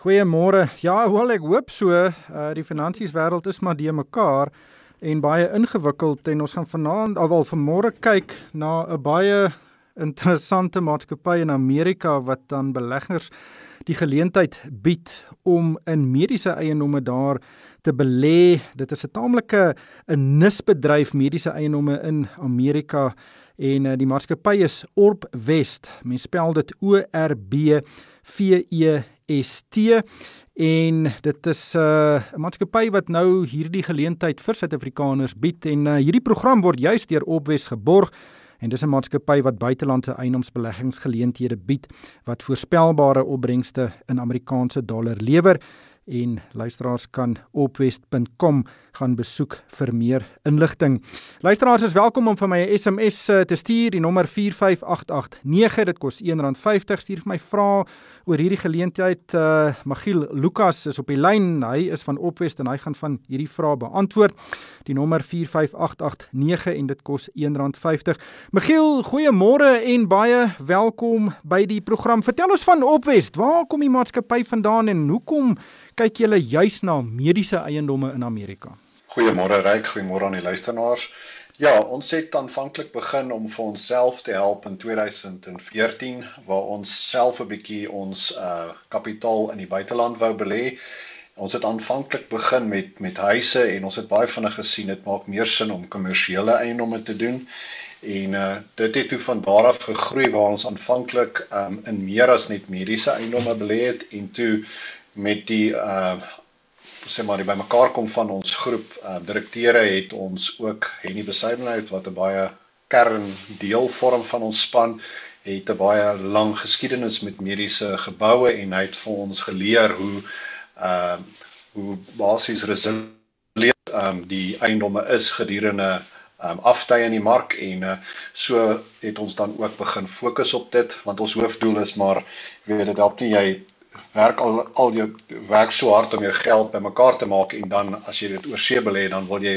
Goeiemôre. Ja, hoewel ek hoop so, uh die finansieswêreld is maar die mekaar en baie ingewikkeld en ons gaan vanaand alwel vanmôre kyk na 'n baie interessante maatskappy in Amerika wat dan beleggers die geleentheid bied om in mediese eiendomme daar te belê. Dit is 'n taamlike 'n nisbedryf mediese eiendomme in Amerika en uh, die maatskappy is Orb West. Mens spel dit O R B V E S T en dit is 'n uh, maatskappy wat nou hierdie geleentheid vir Suid-Afrikaners bied en uh, hierdie program word juis deur Orb West geborg en dis 'n maatskappy wat buitelandse eiendomsbeleggingsgeleenthede bied wat voorspelbare opbrengste in Amerikaanse dollar lewer en luisteraars kan op west.com gaan besoek vir meer inligting. Luisteraars is welkom om vir my 'n SMS eh, te stuur, die nommer 45889. Dit kos R1.50. Stuur vir my vrae oor hierdie geleentheid. Uh Magiel Lukas is op die lyn. Hy is van Opwest en hy gaan van hierdie vrae beantwoord. Die nommer 45889 en dit kos R1.50. Magiel, goeiemôre en baie welkom by die program. Vertel ons van Opwest. Waar kom die maatskappy vandaan en hoekom kyk julle juis na mediese eiendomme in Amerika? Goeiemôre Ryk, goeiemôre aan die luisteraars. Ja, ons het aanvanklik begin om vir onsself te help in 2014 waar ons self 'n bietjie ons uh kapitaal in die buiteland wou belê. Ons het aanvanklik begin met met huise en ons het baie vinnig gesien dit maak meer sin om kommersiële eiendomme te doen. En uh dit het toe van daar af gegroei waar ons aanvanklik um in meer as net mediese eiendomme belê het en toe met die uh sê maar die bymekaar kom van ons groep uh direkteure het ons ook Henny Besuidenhout wat 'n baie kern deel vorm van ons span het 'n baie lang geskiedenis met mediese geboue en hy het vir ons geleer hoe uh hoe basies resilient um die eiendomme is gedurende um aftye in die mark en uh, so het ons dan ook begin fokus op dit want ons hoofdoel is maar weet dit help nie jy werk al al jou werk so hard om jou geld bymekaar te maak en dan as jy dit oor see belê dan wil jy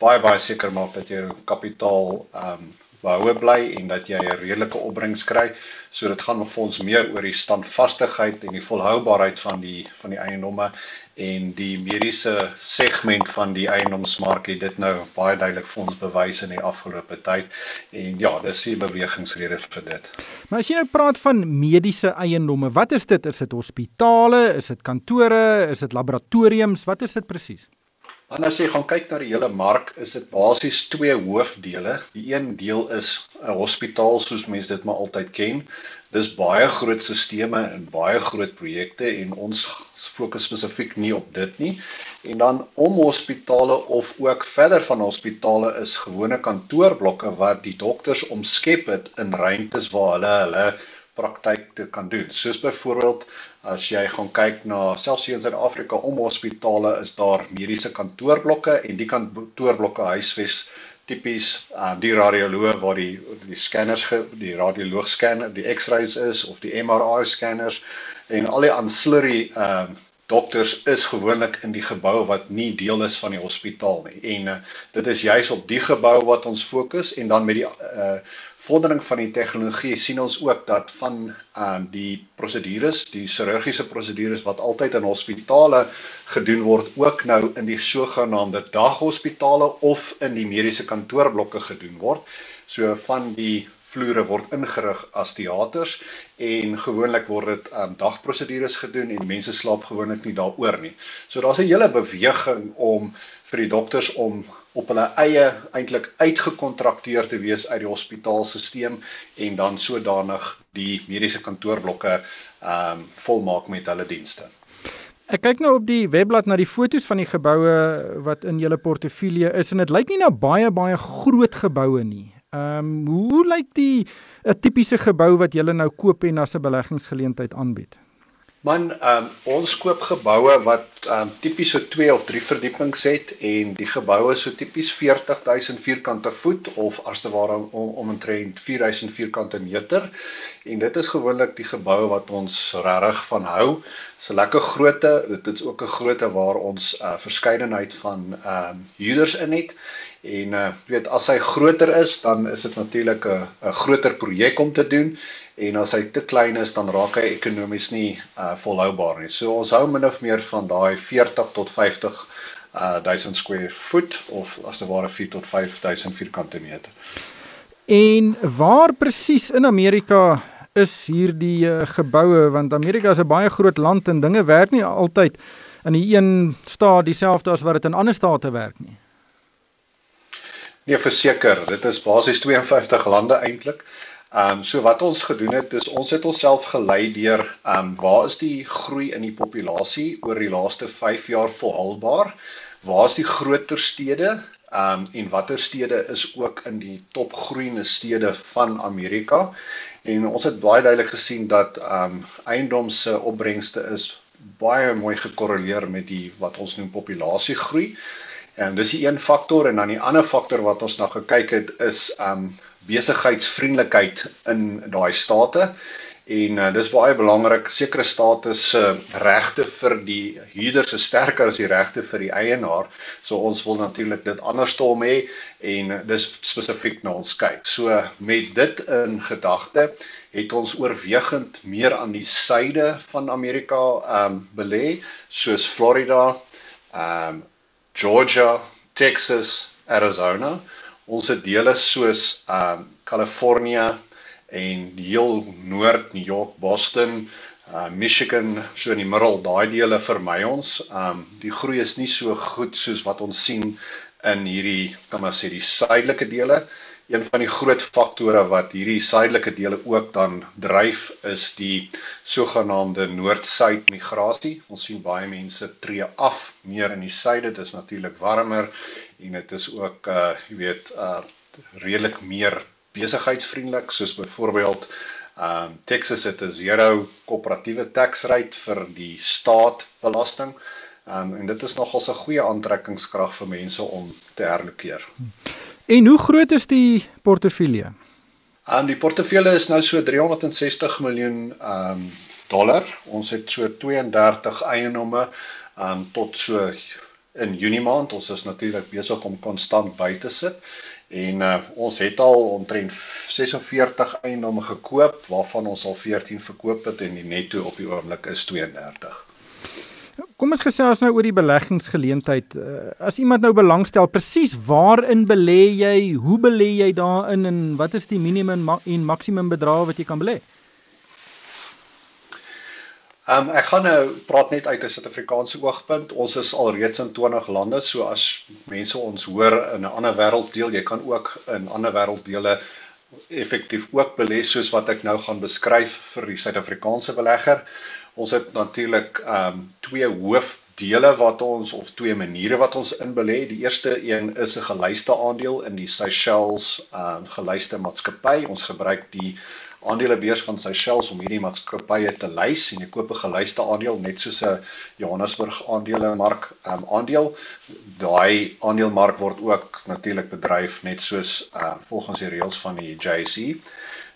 baie baie seker maak dat jou kapitaal ehm um, behoue bly en dat jy 'n redelike opbrengs kry. So dit gaan vir ons meer oor die standvastigheid en die volhoubaarheid van die van die eiendomme en die mediese segment van die eiendomsmark het dit nou baie duidelik vir ons bewys in die afgelope tyd en ja, dis die bewegingsrede vir dit. Maar as jy nou praat van mediese eiendomme, wat is dit? Is dit hospitale, is dit kantore, is dit laboratoriums? Wat is dit presies? En as jy gaan kyk na die hele mark, is dit basies twee hoofdele. Die een deel is 'n hospitaal soos mense dit maar altyd ken. Dis baie groot sisteme en baie groot projekte en ons fokus spesifiek nie op dit nie. En dan om hospitale of ook verder van hospitale is gewone kantoorblokke wat die dokters omskep het in ruimtes waar hulle hulle praktyk te kan doen. Soos byvoorbeeld as jy gaan kyk na selfs in Suid-Afrika om hospitale is daar mediese kantoorblokke en die kantoorblokke huisves tipies uh, die radioloog waar die die skanners die radioloog scanner die x-rays is of die MRI scanners en al die ancillary uh, dokters is gewoonlik in die gebou wat nie deel is van die hospitaal nie. En uh, dit is juis op die gebou wat ons fokus en dan met die uh vordering van die tegnologie sien ons ook dat van uh die prosedures, die chirurgiese prosedures wat altyd in hospitale gedoen word, ook nou in die sogenaamde daghospitale of in die mediese kantoorblokke gedoen word. So van die vloere word ingerig as teaters en gewoonlik word dit um, dagprosedures gedoen en mense slaap gewoonlik nie daaroor nie. So daar's 'n hele beweging om vir die dokters om op hulle eie eintlik uitgekontrakteer te wees uit die hospitaalstelsel en dan sodanig die mediese kantoorblokke ehm um, volmaak met hulle dienste. Ek kyk nou op die webblad na die fotos van die geboue wat in julle portefeulje is en dit lyk nie na baie baie groot geboue nie. Ehm um, hoe lyk die 'n tipiese gebou wat julle nou koop en as 'n beleggingsgeleentheid aanbied? Man, ehm um, ons koop geboue wat ehm um, tipies so 2 of 3 verdiepings het en die geboue so tipies 40000 vierkante voet of as te ware om omtrent 4000 vierkante meter. En dit is gewoonlik die gebou wat ons regtig van hou. Dis 'n lekker grootte, dit is ook 'n grootte waar ons 'n uh, verskeidenheid van ehm uh, huurders in het. En uh weet as hy groter is dan is dit natuurlik 'n 'n groter projek om te doen en as hy te klein is dan raak hy ekonomies nie uh volhoubaar nie. So ons hou min of meer van daai 40 tot 50 uh 1000 square foot of as te ware 4 tot 5000 vierkante meter. En waar presies in Amerika is hierdie uh, geboue want Amerika is 'n baie groot land en dinge werk nie altyd in die een staat dieselfde as wat dit in ander state werk nie. Nee, verseker, dit is basies 52 lande eintlik. Ehm um, so wat ons gedoen het is ons het onsself gelei deur ehm um, waar is die groei in die populasie oor die laaste 5 jaar volhoubaar? Waar is die groter stede? Ehm um, en watter stede is ook in die topgroeiende stede van Amerika? En ons het baie duidelik gesien dat ehm um, eiendomse opbrengste is baie mooi gekorreleer met die wat ons noem populasiegroei. En dis die een faktor en dan die ander faktor wat ons na gekyk het is ehm um, besigheidsvriendelikheid in daai state. En uh, dis baie belangrik sekere state se uh, regte vir die huurder se sterker as die regte vir die eienaar. So ons wil natuurlik dit andersom hê en uh, dis spesifiek na ons kyk. So met dit in gedagte het ons oorwegend meer aan die suide van Amerika ehm um, belê soos Florida ehm um, Georgia Texas Arizona ons het dele soos um, Kalifornië en heel noord New York, Boston, uh Michigan, so in die middel, daai dele vermy ons. Um die groei is nie so goed soos wat ons sien in hierdie kan maar sê die suidelike dele. Een van die groot faktore wat hierdie suidelike dele ook dan dryf is die sogenaamde noord-suid migrasie. Ons sien baie mense tree af meer in die suide, dis natuurlik warmer en dit is ook uh jy weet uh redelik meer besigheidsvriendelik soos byvoorbeeld um Texas het 'n zero koöperatiewe tax rate vir die staat belasting. Um en dit is nogals 'n goeie aantrekkingskrag vir mense om te herlokeer. En hoe groot is die portefeulje? Um die portefeulje is nou so 360 miljoen um dollar. Ons het so 32 eiendomme um tot so in Junie maand. Ons is natuurlik besig om konstant by te sit en uh, ons het al omtrent 46 eiendomme gekoop waarvan ons al 14 verkoop het en die netto op die oomblik is 32. Kom ons gesels nou oor die beleggingsgeleentheid. Uh, as iemand nou belangstel, presies waarin belê jy? Hoe belê jy daarin en wat is die minimum en maksimum bedrag wat jy kan belê? Um, ek gaan nou praat net uit 'n Suid-Afrikaanse oogpunt. Ons is al reeds in 20 lande, so as mense ons hoor in 'n ander wêrelddeel, jy kan ook in ander wêrelddele effektief ook belê soos wat ek nou gaan beskryf vir die Suid-Afrikaanse belegger. Ons het natuurlik ehm um, twee hoofdele wat ons of twee maniere wat ons in belê. Die eerste een is 'n gelyste aandeel in die Seychelles ehm um, gelyste maatskappy. Ons gebruik die aandelebeurs van Seychelles om hierdie maatskappye te lys en jy koop 'n gelyste aandeel net soos 'n Johannesburg aandelemark um, aandeel. Daai aandelemark word ook natuurlik bedryf net soos uh, volgens die reëls van die JSE.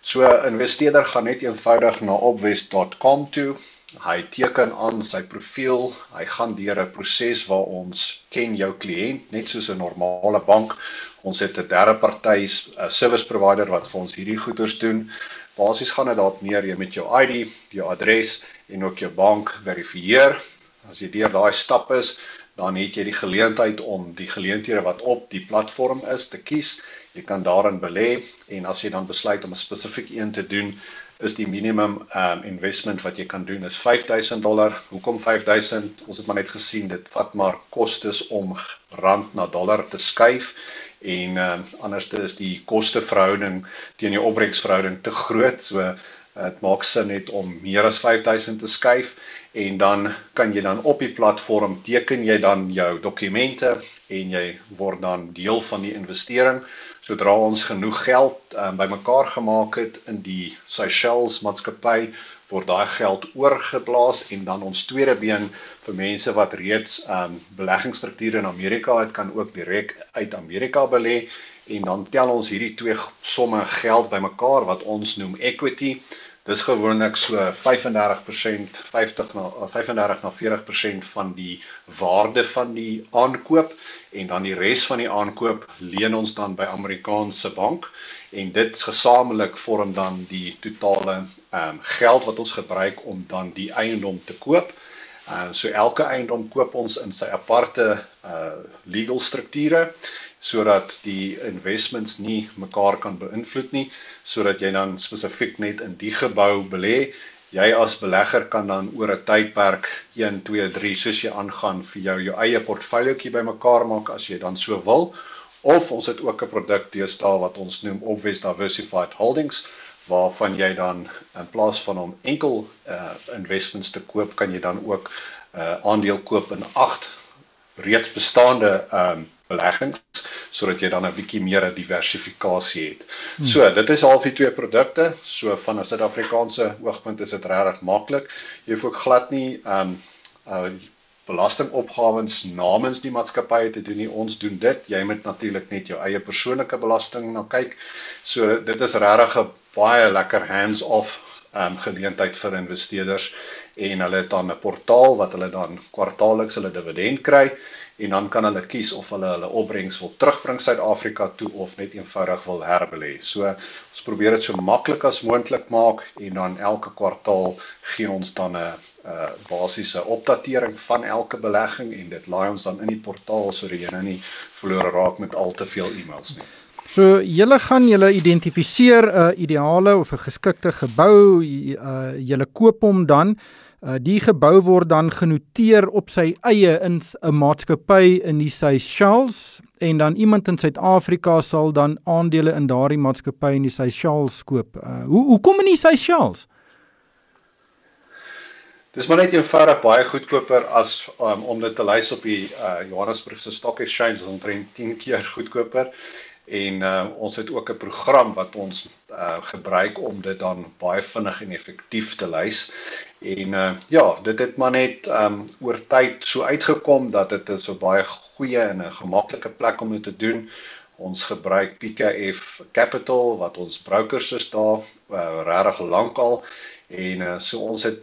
So 'n investeerder gaan net eenvoudig na opwest.com toe. Hy teken aan sy profiel. Hy gaan deur 'n proses waar ons ken jou kliënt net soos 'n normale bank. Ons het 'n derde party 'n service provider wat vir ons hierdie goeders doen. Basies gaan dit dalk meer jy met jou ID, jou adres en ook jou bank verifieer. As jy deur daai stap is, dan het jy die geleentheid om die geleenthede wat op die platform is te kies. Jy kan daarin belê en as jy dan besluit om 'n spesifiek een te doen, is die minimum um investment wat jy kan doen is 5000 dollar. Hoekom 5000? Ons het maar net gesien dit vat maar kostes om rand na dollar te skuif en uh, anders is die koste verhouding teen die opbrengsverhouding te groot so dit uh, maak sin net om meer as 5000 te skuif en dan kan jy dan op die platform teken jy dan jou dokumente en jy word dan deel van die investering sodra ons genoeg geld um, bymekaar gemaak het in die Seychelles maatskappy word daai geld oorgeplaas en dan ons tweede been vir mense wat reeds um beleggingsstrukture in Amerika het kan ook direk uit Amerika belê. En dan tel ons hierdie twee somme geld bymekaar wat ons noem equity Dis gewoonlik so 35% 50 na 35 na 40% van die waarde van die aankoop en dan die res van die aankoop leen ons dan by Amerikaanse bank en dit gesamentlik vorm dan die totale ehm um, geld wat ons gebruik om dan die eiendom te koop. Ehm uh, so elke eiendom koop ons in sy aparte uh legal strukture sodat die investments nie mekaar kan beïnvloed nie sodat jy dan spesifiek net in die gebou belê. Jy as belegger kan dan oor 'n tydperk 1 2 3 soos jy aangaan vir jou jou eie portefeuljoetjie bymekaar maak as jy dan so wil. Of ons het ook 'n produk deesdae wat ons noem Obvious Diversified Holdings waarvan jy dan in plaas van om enkel uh investments te koop kan jy dan ook uh aandeel koop in 8 reeds bestaande um beleggings sodat jy dan 'n bietjie meer 'n diversifikasie het. Hmm. So, dit is half die twee produkte. So van 'n Suid-Afrikaanse oogpunt is dit regtig maklik. Jy hoef ook glad nie ehm um, uh belastingopgawes namens die maatskappye te doen nie. Ons doen dit. Jy moet natuurlik net jou eie persoonlike belasting na kyk. So dit is regtig 'n baie lekker hands-off ehm um, geleentheid vir investeerders en hulle het dan 'n portaal wat hulle dan kwartaalliks hulle dividend kry en dan kan hulle kies of hulle hulle opbrengs wil terugbring Suid-Afrika toe of net eenvoudig wil herbelê. So ons probeer dit so maklik as moontlik maak en dan elke kwartaal gee ons dan 'n 'n basiese opdatering van elke belegging en dit laai ons dan in die portaal sodat jy nou nie verlore raak met al te veel e-mails nie. So julle gaan julle identifiseer 'n uh, ideale of 'n geskikte gebou, uh, julle koop hom dan Uh, die gebou word dan genoteer op sy eie in 'n maatskappy in die Seychelles en dan iemand in Suid-Afrika sal dan aandele in daardie maatskappy in die Seychelles koop. Uh, hoe hoe kom in die Seychelles? Dis maar net eenvoudig baie goedkoper as um, om dit te lys op die uh, Johannesburgse Stock Exchange, omtrent 10 keer goedkoper en uh, ons het ook 'n program wat ons uh, gebruik om dit dan baie vinnig en effektief te lys. En uh, ja, dit het maar net um oor tyd so uitgekom dat dit is so baie goeie en 'n gemaklike plek om dit te doen. Ons gebruik PKF Capital wat ons brokers is daar uh, regtig lankal en uh, so ons het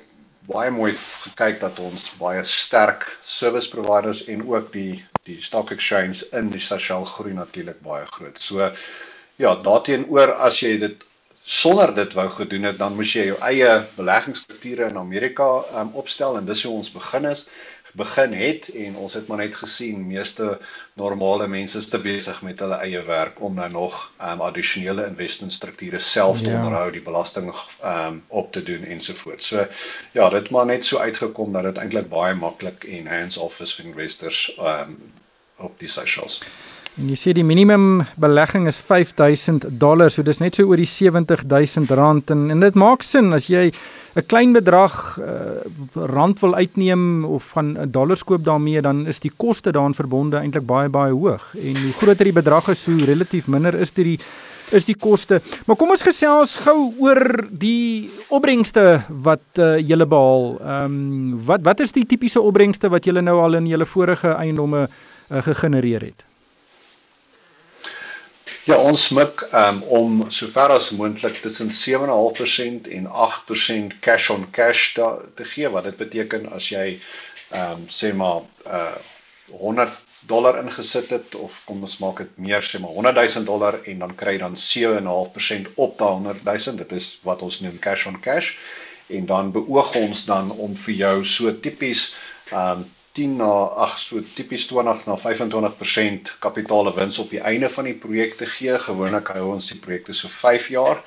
baie mooi gekyk dat ons baie sterk service providers en ook die die stock exchange in die sosiaal groei natuurlik baie groot. So ja, daarteenoor as jy dit sonder dit wou gedoen het, dan moes jy jou eie beleggingsstrukture in Amerika um, opstel en dis hoe ons begin is begin het en ons het maar net gesien meeste normale mense is te besig met hulle eie werk om nou nog um, addisionele investmentstrukture self te ja. onderhou, die belasting um, op te doen ensovoorts. So ja, dit maar net so uitgekom dat dit eintlik baie maklik en hands-off is vir investors um, op die socials. En jy sê die minimum belegging is 5000 dollar, so dis net so oor die 70000 rand en en dit maak sin as jy 'n klein bedrag uh, rand wil uitneem of van 'n dollar koop daarmee, dan is die koste daaraan verbonde eintlik baie baie hoog. En hoe groter die bedrag is, hoe relatief minder is dit die is die koste. Maar kom ons gesels gou oor die opbrengste wat uh, julle behaal. Ehm um, wat wat is die tipiese opbrengste wat julle nou al in julle vorige eiendomme uh, gegenereer het? Ja, ons mik um, om sover as moontlik tussen 7.5% en 8% cash on cash te, te gee wat dit beteken as jy ehm um, sê maar uh 100 dollar ingesit het of kom ons maak dit meer sê maar 100 000 dollar en dan kry jy dan 7.5% op daai 100 000 dit is wat ons noem cash on cash. En dan beoog ons dan om vir jou so tipies ehm um, 10 na ag so tipies 20 na 25% kapitaale wins op die einde van die projek te gee. Gewoonlik hou ons die projekte so 5 jaar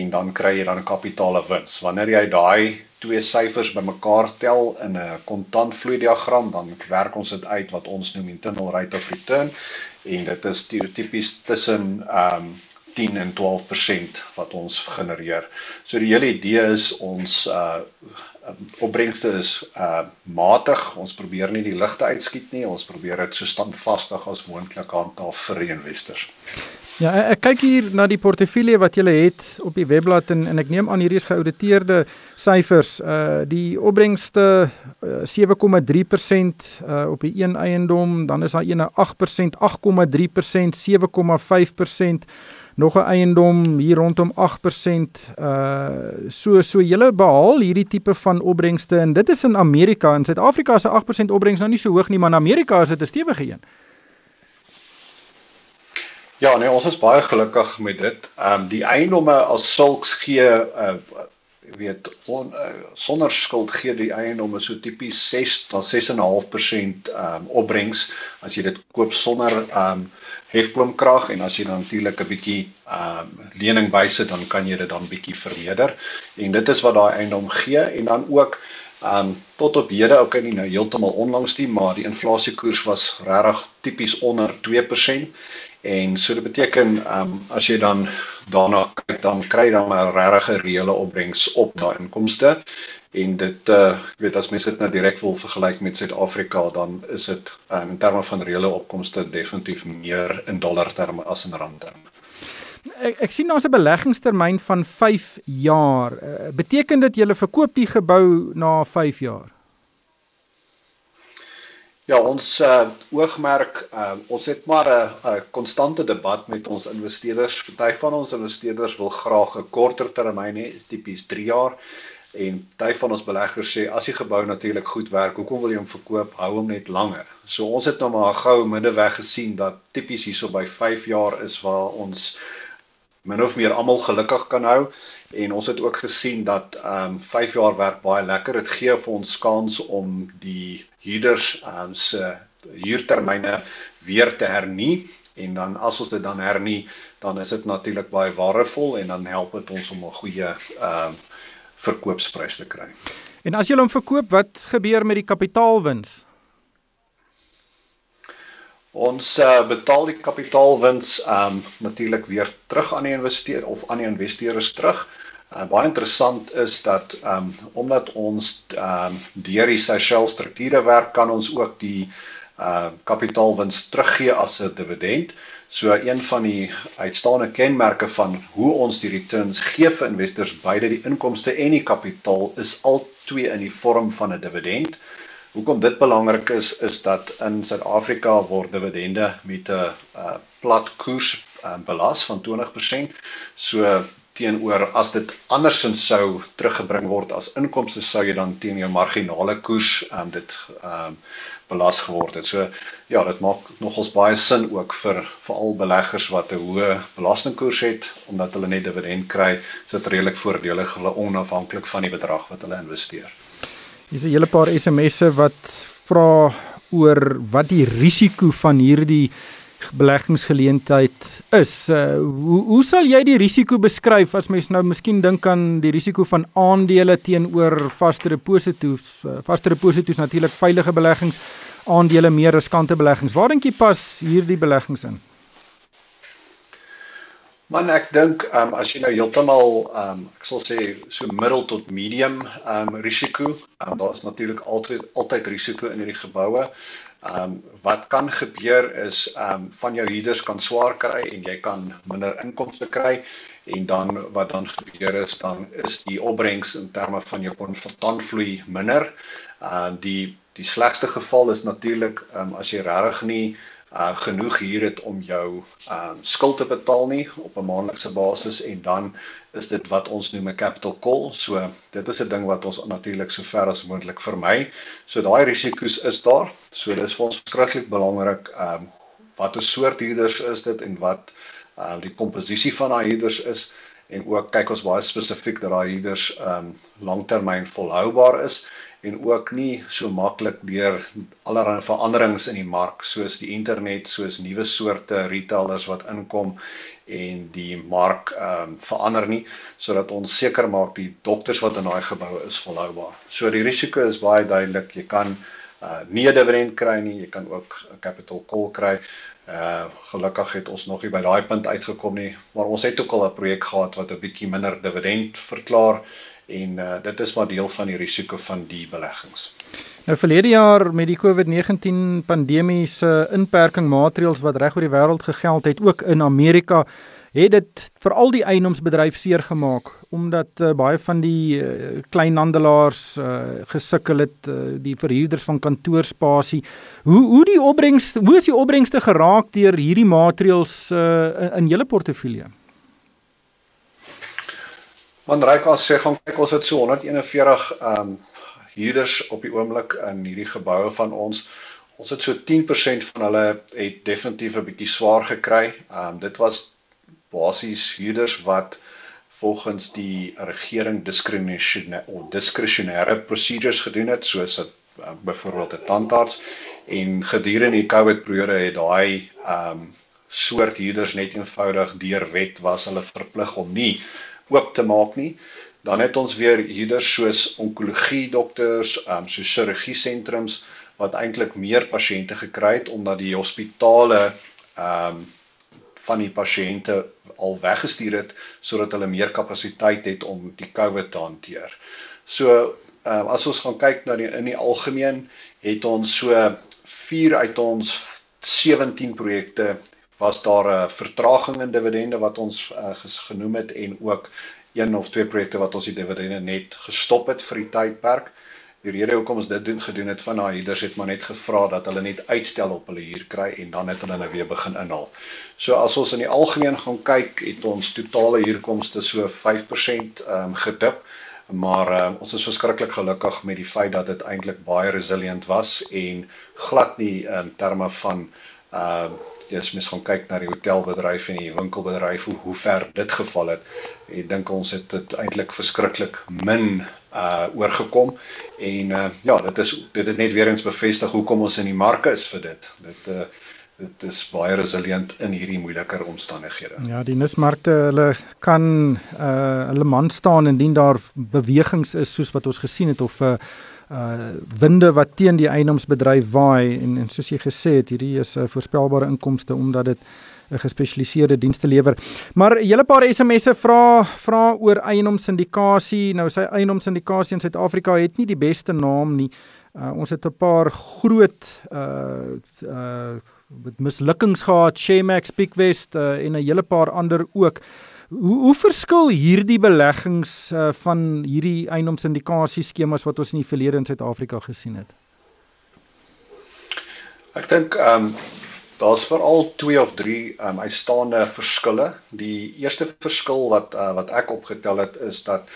en dan kry jy dan 'n kapitaale wins. Wanneer jy daai twee syfers bymekaar tel in 'n kontantvloei diagram, dan werk ons dit uit wat ons noem internal rate of return en dit is tipies tussen ehm um, 10 en 12% wat ons genereer. So die hele idee is ons uh opbrengste is uh matig. Ons probeer nie die ligte uitskiet nie. Ons probeer dit so standvastig as moontlik handhaaf vir investors. Ja, ek kyk hier na die portefeulje wat jy het op die webblad en en ek neem aan hierdie is geauditeerde syfers. Uh die opbrengste uh, 7,3% uh op die een eiendom, dan is daar een 8%, 8,3%, 7,5% nog 'n eiendom hier rondom 8%. Uh so so julle behaal hierdie tipe van opbrengste en dit is in Amerika. In Suid-Afrika se 8% opbrengs nou nie so hoog nie, maar in Amerika is dit 'n stewige een. Ja, nee, ons is baie gelukkig met dit. Ehm um, die eiendomme as sulks gee uh weet on, uh, sonder skuld gee die eiendomme so tipies 6 tot 6.5% ehm um, opbrengs as jy dit koop sonder ehm um, hefboomkrag en as jy natuurlik 'n bietjie ehm um, lening bysit dan kan jy dit dan bietjie vermeerder. En dit is wat daai eiendom gee en dan ook ehm um, tot op hede okay nie nou heeltemal onlangs nie maar die inflasiekoers was regtig tipies onder 2% En so dit beteken ehm um, as jy dan daarna kyk dan kry dan 'n regte reële opbrengs op daai inkomste en dit uh ek weet as mense dit nou direk wil vergelyk met Suid-Afrika dan is dit um, in terme van reële opkomste definitief meer in dollar terme as in rand terme. Ek ek sien daar's 'n beleggingstermyn van 5 jaar. Uh, beteken dit jy verkoop die gebou na 5 jaar? Ja, ons uh, oogmerk, uh, ons het maar 'n uh, konstante debat met ons investeerders. Party van ons investeerders wil graag 'n korter termyn hê, tipies 3 jaar. En party van ons beleggers sê as die gebou natuurlik goed werk, hoekom wil jy hom verkoop? Hou hom net langer. So ons het nou maar 'n goue middeweg gesien dat tipies hierso by 5 jaar is waar ons min of meer almal gelukkig kan hou en ons het ook gesien dat ehm um, 5 jaar werk baie lekker. Dit gee vir ons kans om die huurders ehm um, se huurtermyne weer te hernie en dan as ons dit dan hernie, dan is dit natuurlik baie waardevol en dan help dit ons om 'n goeie ehm um, verkoopsprys te kry. En as jy hom verkoop, wat gebeur met die kapitaalwins? Ons uh, betaal die kapitaalwins um, natuurlik weer terug aan die investeerder of aan die investeerders terug. Uh, baie interessant is dat um, omdat ons um, deur die sosiale strukture werk, kan ons ook die uh kapitaalwins teruggee as 'n dividend. So een van die uitstaande kenmerke van hoe ons die returns gee vir investeerders, beide die inkomste en die kapitaal, is al twee in die vorm van 'n dividend. Hoekom dit belangrik is is dat in Suid-Afrika word dividende met 'n uh, plat koers um, belas van 20%. So teenoor as dit andersins sou teruggebring word as inkomste sou jy dan teen jou marginale koers um, dit um, belas geword het. So ja, dit maak nogals baie sin ook vir veral beleggers wat 'n hoë belastingkoers het omdat hulle net dividend kry, is dit redelik voordelig hulle onafhanklik van die bedrag wat hulle investeer. Hier's 'n hele paar SMS'e wat vra oor wat die risiko van hierdie beleggingsgeleentheid is. Uh, hoe hoe sal jy die risiko beskryf as mens nou miskien dink aan die risiko van aandele teenoor vaste deposito's? Uh, vaste deposito's natuurlik veilige beleggings, aandele meer riskante beleggings. Waar dink jy pas hierdie beleggings in? Man ek dink um, as jy nou heeltemal um, ek sal sê so middel tot medium um, risiko, um, daar is natuurlik altyd altyd risiko in hierdie geboue. Um wat kan gebeur is um van jou huurders kan swaar kry en jy kan minder inkomste kry en dan wat dan gebeur is dan is die opbrengs in terme van jou kontantvloei minder. Uh die die slegste geval is natuurlik um as jy regtig nie uh genoeg hier het om jou uh skuld te betaal nie op 'n maandelikse basis en dan is dit wat ons noem 'n capital call. So dit is 'n ding wat ons natuurlik so ver as moontlik vermy. So daai risiko's is daar. So dis vir ons skrikkelik belangrik um wat 'n soort huurders is dit en wat uh die komposisie van daai huurders is en ook kyk ons baie spesifiek dat daai huurders um langtermyn volhoubaar is en ook nie so maklik deur allerlei veranderings in die mark soos die internet, soos nuwe soorte retailers wat inkom en die mark ehm um, verander nie sodat ons seker maak die dokters wat in daai geboue is volhoubaar. So die risiko is baie duidelik. Jy kan uh nie 'n dividend kry nie, jy kan ook 'n capital call kry. Uh gelukkig het ons nog nie by daai punt uitgekom nie, maar ons het ook al 'n projek gehad wat 'n bietjie minder dividend verklaar en uh, dit is maar deel van die risiko van die beleggings. Nou verlede jaar met die COVID-19 pandemie se inperking maatreëls wat reg oor die wêreld gegeld het ook in Amerika het dit vir al die eiendomsbedryf seer gemaak omdat uh, baie van die uh, kleinhandelaars uh, gesukkel het uh, die verhuurders van kantoorspasie hoe hoe die opbrengs hoe is die opbrengste geraak deur hierdie maatreëls uh, in, in julle portefeulje Man Ryk as sê gaan kyk ons het so 141 ehm um, huurders op die oomblik in hierdie geboue van ons. Ons het so 10% van hulle het definitief 'n bietjie swaar gekry. Ehm um, dit was basies huurders wat volgens die regering of diskresionêre procedures gedoen het soos 'n uh, byvoorbeeld 'n tandarts en gedurende die COVID periode het daai ehm um, soort huurders net eenvoudig deur wet was hulle verplig om nie oop te maak nie. Dan het ons weer huurders soos onkologie dokters, ehm um, so chirurgie sentrums wat eintlik meer pasiënte gekry het omdat die hospitale ehm um, van die pasiënte al weggestuur het sodat hulle meer kapasiteit het om die COVID te hanteer. So ehm um, as ons gaan kyk na die in die algemeen het ons so 4 uit ons 17 projekte was daar 'n vertraging in dividende wat ons uh, genoem het en ook een of twee projekte wat ons die dividende net gestop het vir die tydperk. Die rede hoekom ons dit doen gedoen het van daai huurders het maar net gevra dat hulle net uitstel op hulle huur kry en dan het hulle nou weer begin inhaal. So as ons in die algemeen gaan kyk, het ons totale huurkomste so 5% ehm um, gedip. Maar uh, ons is verskriklik gelukkig met die feit dat dit eintlik baie resilient was en glad nie in terme van uh as mens gaan kyk na die hotelbedryf en die winkelbedryf hoe hoe ver dit geval het. Ek dink ons het dit eintlik verskriklik min uh oorgekom en uh ja, dit is dit het net weer eens bevestig hoekom ons in die marke is vir dit. Dit uh dit is baie resilient in hierdie moeiliker omstandighede. Ja, die nismarkte, hulle kan uh hulle man staan indien daar bewegings is soos wat ons gesien het of uh uh winde wat teen die eiendomsbedryf waai en en soos jy gesê het, hierdie is 'n uh, voorspelbare inkomste omdat dit 'n gespesialiseerde dienste lewer. Maar 'n hele paar SMS'e vra vra oor eiendomsindikasie. Nou sy eiendomsindikasie in Suid-Afrika het nie die beste naam nie. Uh ons het 'n paar groot uh uh met mislukkings gehad, Shemax, Pickwest uh, en 'n hele paar ander ook. Hoe hoe verskil hierdie beleggings uh, van hierdie eiendomsindikasie skemas wat ons in die verlede in Suid-Afrika gesien het? Ek dink ehm um, daar's veral twee of drie ehm um, uitstaande verskille. Die eerste verskil wat uh, wat ek opgetel het is dat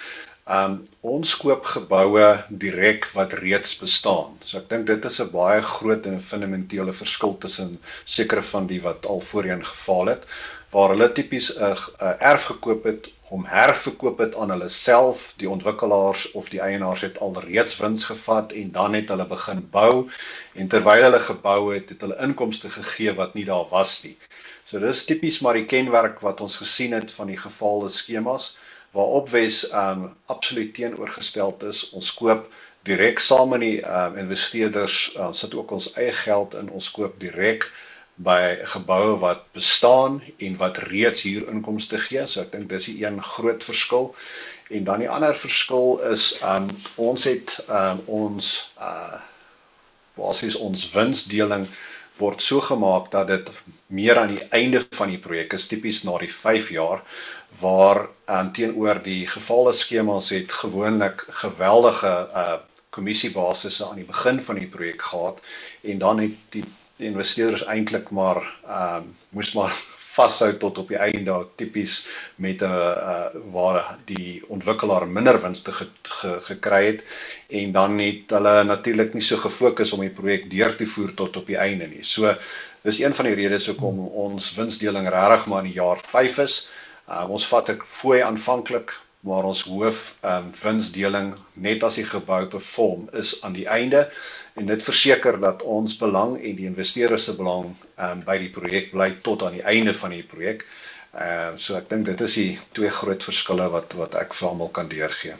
Um ons koop geboue direk wat reeds bestaan. So ek dink dit is 'n baie groot en fundamentele verskil tussen sekere van die wat al voorheen gefaal het waar hulle tipies 'n erf gekoop het om herverkoop het aan hulle self, die ontwikkelaars of die eienaars het al reeds wins gevat en dan het hulle begin bou en terwyl hulle gebou het, het hulle inkomste gegee wat nie daar was nie. So dis tipies maar die kenmerk wat ons gesien het van die gefaalde skemas waarop wes um absoluut teenoorgestel is. Ons koop direk saam met die um investeerders, ons uh, sit ook ons eie geld in. Ons koop direk by geboue wat bestaan en wat reeds hier inkomste gee. So ek dink dis 'n een groot verskil. En dan die ander verskil is um ons het um ons uh basies ons winsdeling word so gemaak dat dit meer aan die einde van die projek is tipies na die 5 jaar waar um, teenoor die gevalle skemas het gewoonlik geweldige uh kommissiebasisse aan die begin van die projek gehad en dan het die, die investeerders eintlik maar um moes maar vashou tot op die einde tipies met 'n uh, waar die ontwikkelaar minder winste ge, ge, gekry het en dan het hulle natuurlik nie so gefokus om die projek deur te voer tot op die einde nie. So dis een van die redes hoekom ons winsdeling regtig maar in die jaar 5 is. Uh, ons vat ek fooi aanvanklik waar ons hoof ehm um, winsdeling net as die gebou perform is aan die einde en dit verseker dat ons belang en die investeerders se belang ehm um, by die projek bly tot aan die einde van die projek. Ehm uh, so ek dink dit is die twee groot verskille wat wat ek vir almal kan deurgee.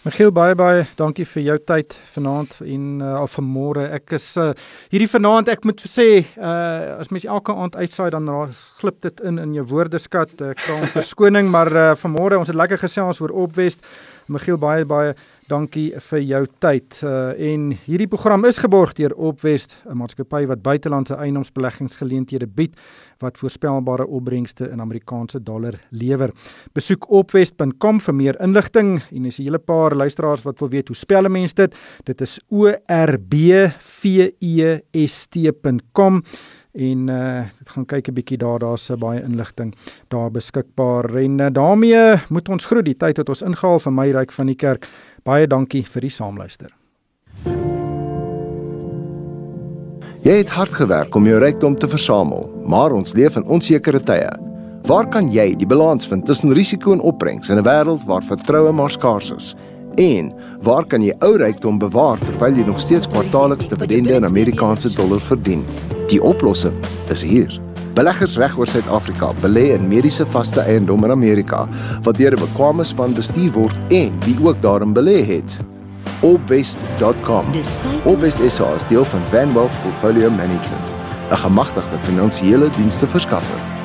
Michiel baie baie dankie vir jou tyd vanaand en uh, al vanmôre. Ek is uh, hierdie vanaand ek moet sê uh, as mens elke aand uitsaai dan glip dit in in jou woordeskat. Ek vra om verskoning maar uh, vanmôre ons het lekker gesels oor Opwest. Michiel baie baie dankie vir jou tyd. Uh, en hierdie program is geborg deur Opwest, 'n maatskappy wat buitelandse eiendomsbeleggingsgeleenthede bied wat voorspelbare opbrengste in Amerikaanse dollar lewer. Besoek opwest.com vir meer inligting en as jy 'n hele paar luisteraars wat wil weet hoe spel 'n mens dit, dit is O R B V E S T.com en uh gaan kyk 'n bietjie daar daar's uh, baie inligting daar beskikbaar en uh, daarmee moet ons groet die tyd wat ons ingehaal vir my ryk van die kerk baie dankie vir die saamluister Jy het hard gewerk om jou rykdom te versamel, maar ons leef in onsekere tye. Waar kan jy die balans vind tussen risiko en opbrengs in 'n wêreld waar vertroue maar skaars is? En waar kan jy ou rykdom bewaar terwyl jy nog steeds kwartaalliks dividende in Amerikaanse dollar verdien? Die oplossing is hier. Beleggers reg oor Suid-Afrika belê in mediese vaste eiendom in Amerika wat deur 'n bekwame span bestuur word en wie ook daarin belê het opwest.com. Opwest is as deel van Van Wealth Portfolio Management, 'n gemagtigde finansiële dienste verskaffer.